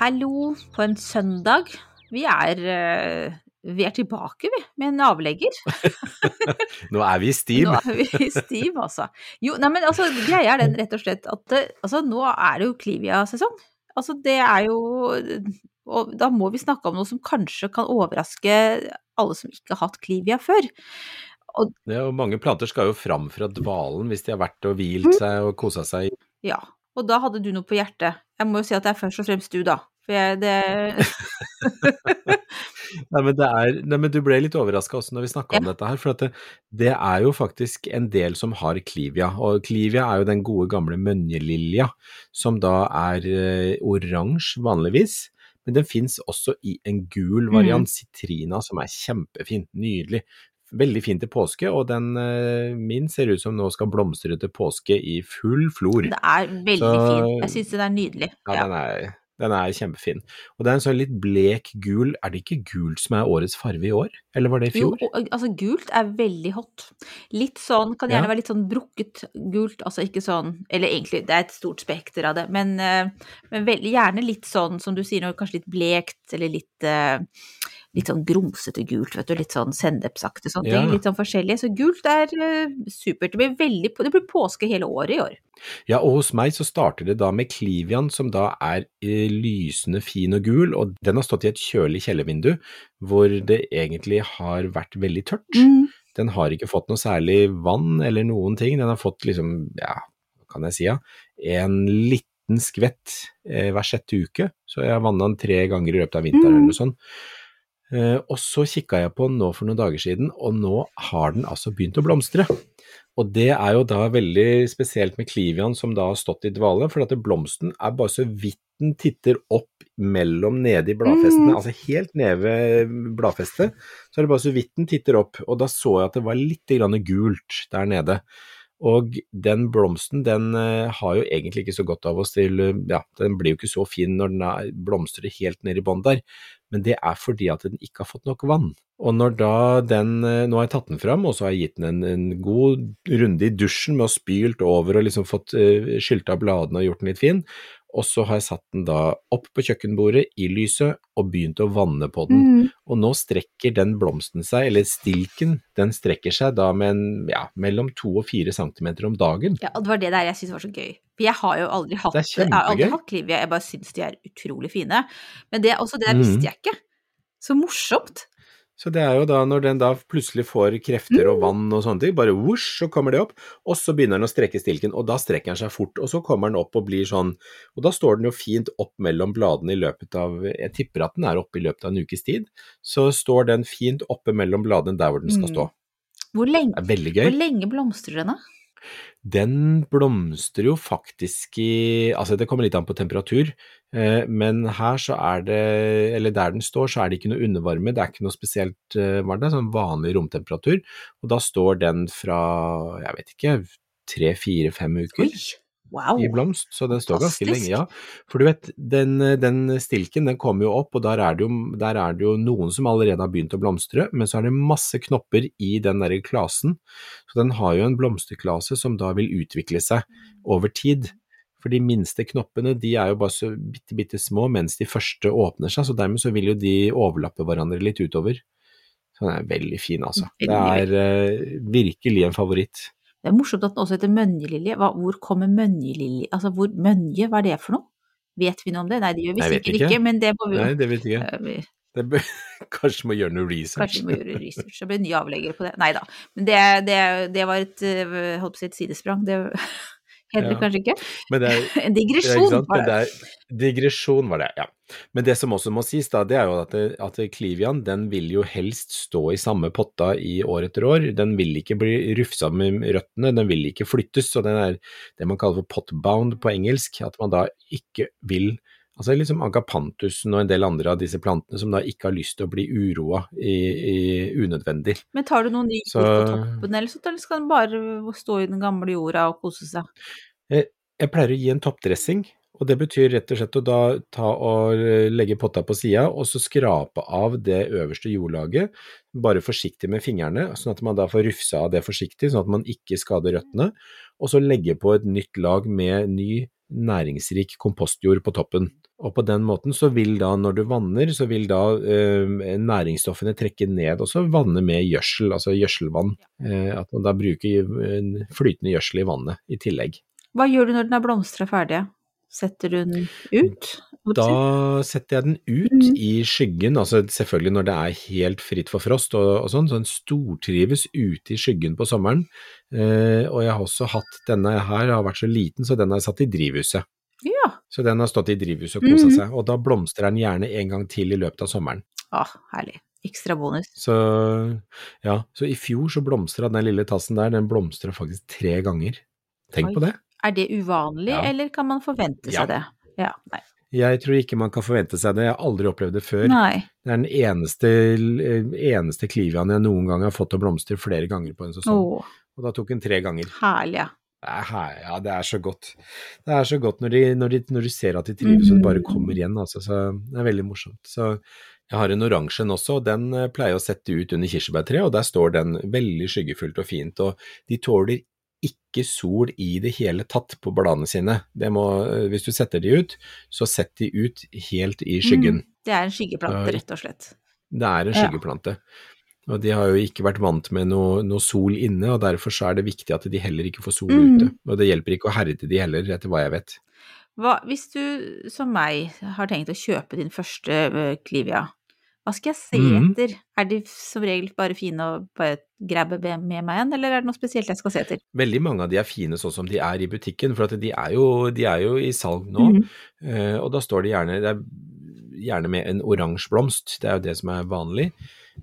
Hallo på en søndag. Vi er, eh, vi er tilbake, vi, med en avlegger. Nå er vi i stiv. Nå er vi i stiv, altså. Jo, nei, men altså, greia er den rett og slett at altså, nå er det jo Clivia-sesong. Altså, det er jo Og da må vi snakke om noe som kanskje kan overraske alle som ikke har hatt Clivia før. Og, Ja, og mange planter skal jo fram fra dvalen hvis de har vært og hvilt seg og kosa seg. ja. Og da hadde du noe på hjertet. Jeg må jo si at det er først og fremst du, da. For jeg, det Nei, men, det er, nei, men du ble litt overraska også når vi snakka om dette her, for det, det er jo faktisk en del som har klivia. Og klivia er jo den gode gamle mønjelilja, som da er uh, oransje vanligvis. Men den fins også i en gul variant, citrina, som er kjempefin. Nydelig. Veldig fin til påske, og den uh, min ser ut som nå skal blomstre til påske i full flor. Det er veldig Så- fin. Jeg syns den er nydelig. Ja, den er, den er kjempefin. Og det er en sånn litt blek gul, er det ikke gult som er årets farge i år? Eller var det i fjor? Jo, altså gult er veldig hot. Litt sånn, kan gjerne Ja. være litt sånn brukket gult, altså ikke sånn Eller egentlig, det er et stort spekter av det, men, eh, men veldig gjerne litt sånn som du sier nå, kanskje litt blekt, eller litt eh, Litt sånn grumsete gult, vet du, litt sånn sennepsaktig sånne ting. Litt sånn forskjellig. Så gult er uh, supert. Det blir veldig Det blir påske hele året i år. Ja, og hos meg så starter det da med Clivian, som da er uh, lysende fin og gul, og den har stått i et kjølig kjellervindu, hvor det egentlig har vært veldig tørt. Den har ikke fått noe særlig vann eller noen ting, den har fått liksom, ja, hva kan jeg si, ja, en liten skvett eh, hver sjette uke, så jeg vannet den tre ganger i løpet av vinteren eller noe sånt. Eh, og så kikka jeg på den nå for noen dager siden, og nå har den altså begynt å blomstre. Og det er jo da veldig spesielt med Clivian som da har stått i dvale, for at blomsten er bare så vidt den titter opp mellom nede i bladfestene, altså helt nede ved bladfestet, så er det bare så vidt den titter opp, og da så jeg at det var litt grann gult der nede. Og den blomsten den eh, har jo egentlig ikke så godt av oss til eh, Ja, den blir jo ikke så fin når den er, blomstrer helt ned i bånn der, men det er fordi at den ikke har fått nok vann. Og når da den eh, Nå har jeg tatt den fram, og så har jeg gitt den en, en god runde i dusjen med å spylt over og liksom fått uh, skylt av bladene og gjort den litt fin. Og så har jeg satt den da opp på kjøkkenbordet i lyset og begynt å vanne på den. Mm. Og nå strekker den blomsten seg, eller stilken, den strekker seg da med en, ja, mellom to og fire centimeter om dagen. Ja, og det var det der jeg syntes var så gøy. For jeg har jo aldri hatt, Det jeg har aldri hatt Clivia, jeg bare syns de er utrolig fine. Men det, også det der Mhm. visste jeg ikke. Så morsomt. Så det er jo da når den da plutselig får krefter og vann og sånne ting, bare whoosh, så kommer det opp, og så begynner den å strekke stilken, og da strekker den seg fort, og så kommer den opp og blir sånn, og da står den jo fint opp mellom bladene i løpet av, jeg tipper at den er oppe i løpet av en ukes tid, så står den fint oppe mellom bladene der hvor den skal Mm. stå. Hvor lenge, Det er veldig gøy. hvor lenge blomstrer den, da? Den blomstrer jo faktisk i Altså, det kommer litt an på temperatur, eh, men her så er det Eller der den står, så er det ikke noe undervarme, det er ikke noe spesielt eh, varmt, det er sånn vanlig romtemperatur, og da står den fra, jeg vet ikke, tre, fire, fem uker Wow. i blomst, så den står ganske lenge, ja. For du vet, den, den stilken den kommer jo opp, og der er, det jo, der er det jo noen som allerede har begynt å blomstre, men så er det masse knopper i den derre klasen, så den har jo en blomsterklase som da vil utvikle seg over tid. For de minste knoppene de er jo bare så bitte, bitte små, mens de første åpner seg, så dermed så vil jo de overlappe hverandre litt utover. Så den er veldig fin, altså. Det er uh, virkelig en favoritt. Det er morsomt at den også heter Mønjelilje. Hvor kommer Mønjelilje Altså, hvor Mønje, hva er det for noe? Vet vi noe om det? Nei, det gjør vi sikkert ikke. ikke, men det må vi jo Nei, det vet jeg ikke. Ja, Det bør, kanskje må gjøre noe research. Kanskje må gjøre research. Det blir ny avlegger på det. Nei da. Men det, det, det var et, eh, holdt på å si et sidesprang. Det heter det Ja. kanskje ikke? Men det er, En digresjon sant? var det. det digresjon var det, ja. Men det som også må sies, da, det er jo at, det, at Clivian den vil jo helst stå i samme potta i år etter år. Den vil ikke bli rufsa med røttene, den vil ikke flyttes. Og den er det man kaller for potbound på engelsk. At man da ikke vil Altså liksom agapantusen og en del andre av disse plantene som da ikke har lyst til å bli uroa i, i unødvendig. Men tar du noen ny på toppen, eller, sånt, eller skal den bare stå i den gamle jorda og kose seg? Jeg, jeg pleier å gi en toppdressing, og det betyr rett og slett å da ta og eh, legge potta på sida, og så skrape av det øverste jordlaget, bare forsiktig med fingrene, sånn at man da får rufsa av det forsiktig, sånn at man ikke skader røttene, og så legge på et nytt lag med ny næringsrik kompostjord på toppen. Og på den måten så vil da, når du vanner, så vil da eh, næringsstoffene trekke ned, og så vanne med gjødsel, altså gjødselvann. Eh, at man da bruker eh, flytende gjødsel i vannet i tillegg. Hva gjør du når den er blomstra ferdig? Setter du den ut? Da setter jeg den ut mm. i skyggen, altså selvfølgelig når det er helt fritt for frost og, og sånn, så den stortrives ute i skyggen på sommeren. Eh, og jeg har også hatt denne her, har vært så liten, så den er satt i drivhuset. Ja. Så den har stått i drivhuset og kosa Mhm. seg, og da blomstrer den gjerne en gang til i løpet av sommeren. Å, herlig. Ekstra bonus. Så ja, så i fjor så blomstra den lille tassen der, den blomstra faktisk tre ganger. Tenk Oi. på det. Er det uvanlig, Ja. eller kan man forvente Ja. seg det? Ja. Nei. Jeg tror ikke man kan forvente seg det, jeg har aldri opplevd det før. Nei. Det er den eneste, eneste kliviaen jeg noen gang har fått til å blomstre flere ganger på en sesong. Åh. Og da tok den tre ganger. herlig, ja. Ja, det er så godt. Det er så godt når, de, når, de, når du ser at de trives og det bare kommer igjen, altså. Så det er veldig morsomt. Så jeg har en oransje en også, og den eh, pleier jeg å sette ut under kirsebærtreet, og der står den veldig skyggefullt og fint. Og de tåler ikke sol i det hele tatt på bladene sine. Det må, eh, hvis du setter de ut, så sett de ut helt i skyggen. Mm. Det er en skyggeplante, rett og slett. Det er en Ja. Og de har jo ikke vært vant med noe, noe sol inne, og derfor så er det viktig at de heller ikke får sol Mm. ute. Og det hjelper ikke å herde de heller, etter hva jeg vet. Hva, hvis du, som meg, har tenkt å kjøpe din første eh, Clivia, hva skal jeg se mm. etter? Er de som regel bare fine å bare grabbe med meg igjen, eller er det noe spesielt jeg skal se etter? Veldig mange av de er fine sånn som de er i butikken, for de er jo, de er jo i salg nå. Mm. Uh, og da står de gjerne, det er gjerne med en oransje blomst, det er jo det som er vanlig.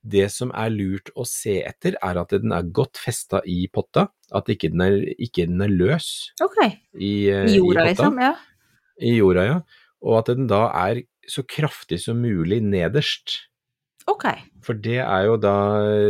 Det som er lurt å se etter, er at den er godt festa i potta, at ikke den er, ikke den er løs okay. i, eh, I jorda, i liksom? Ja. I jorda, ja. Og at den da er så kraftig som mulig nederst. Ok. For det er jo da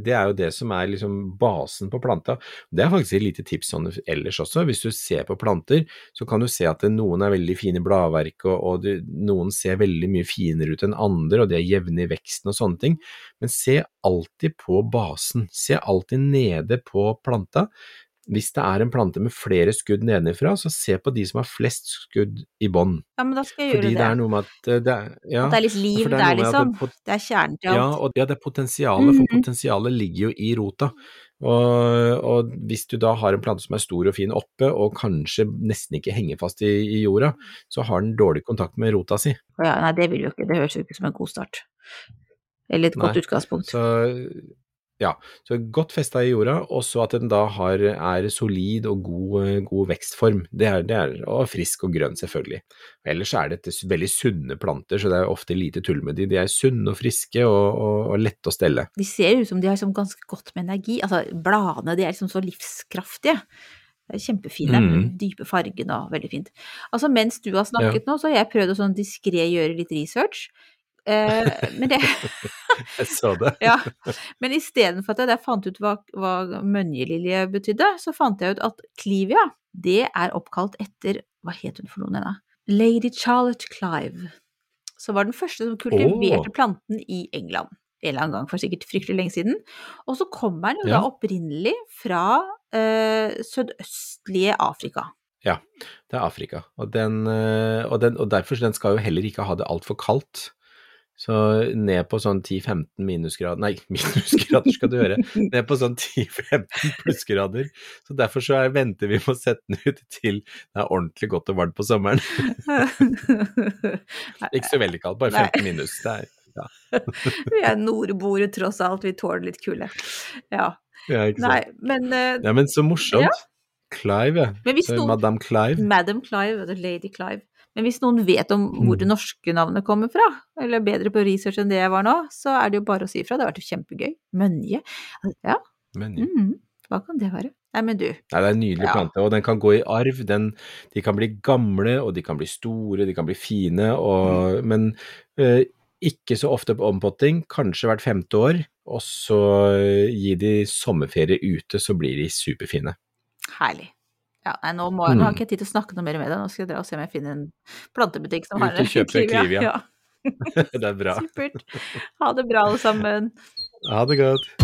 det er jo det som er liksom basen på planta. Det er faktisk et lite tips sånn ellers også. Hvis du ser på planter, så kan du se at noen er veldig fine i bladverket, og, og du, noen ser veldig mye finere ut enn andre, og de er jevne i veksten og sånne ting. Men se alltid på basen. Se alltid nede på planta. Hvis det er en plante med flere skudd nedenfra, så se på de som har flest skudd i bånn. Ja, men da skal jeg Fordi gjøre det det. er noe med at eh, det er, ja, At det er litt liv det er der, liksom. det Det er kjernen til ja, og ja, det er potensialet, for Mhm. potensialet ligger jo i rota. Og, og hvis du da har en plante som er stor og fin oppe, og kanskje nesten ikke henger fast i, i jorda, så har den dårlig kontakt med rota si. Ja, nei, det vil jo ikke. Det høres jo ikke ut som en god start. Eller et godt utgangspunkt. Så ja, så godt festa i jorda, og så at den da har, er solid og god, god vekstform. Det er, det er, og frisk og grønn, selvfølgelig. Ellers er dette veldig sunne planter, så det er ofte lite tull med de. De er sunne og friske og, og, og lette å stelle. De ser ut som de har liksom ganske godt med energi. Altså, bladene de er liksom så livskraftige. Det er kjempefine, Mm. dype fargene og veldig fint. Altså, mens du har snakket nå, så har jeg prøvd å sånn diskré gjøre litt research. Eh, men det Jeg så det. Ja. Men istedenfor at jeg fant ut hva, hva mønjelilje betydde, så fant jeg ut at Clivia, det er oppkalt etter Hva het hun for noen henne? Lady Charlotte Clive. Som var den første som kultiverte oh. planten i England. En eller annen gang for sikkert fryktelig lenge siden. Og så kommer den jo Ja. da opprinnelig fra eh, sørøstlige Afrika. Ja, det er Afrika. Og, den, eh, og, den, og derfor den skal jo heller ikke ha det altfor kaldt. Så ned på sånn 10-15 minusgrader Nei, minusgrader skal du høre. Ned på sånn 10-15 plussgrader. Så derfor så er, venter vi med å sette den ut til det er ordentlig godt og varmt på sommeren. Ikke så veldig kaldt, bare 15 minus. Det er, Vi er nordboere tross alt, vi tåler litt kulde. Ja. ja, ikke sant. Nei, men uh, Ja, men så morsomt. Ja. Clive, ja. Madame Clive. Madam Clive, eller Lady Clive. Men hvis noen vet om hvor Mm. det norske navnet kommer fra, eller er bedre på research enn det jeg var nå, så er det jo bare å si ifra. Det har vært kjempegøy. Mønje. Ja, Mønje. Mm. hva kan det være? Nei, men du. Nei, det er en nydelig Ja. plante, og den kan gå i arv. Den, de kan bli gamle, og de kan bli store, de kan bli fine, og, Mm. men eh, ikke så ofte på ompotting, kanskje hvert femte år. Og så eh, gi de sommerferie ute, så blir de superfine. Herlig. Ja, nei, nå, må, nå har ikke tid til å snakke noe mer med deg. Nå skal jeg dra og se om jeg finner en plantebutikk som har en Clivia. Ja. det er bra. Supert. Ha det bra, alle sammen. Ha det godt.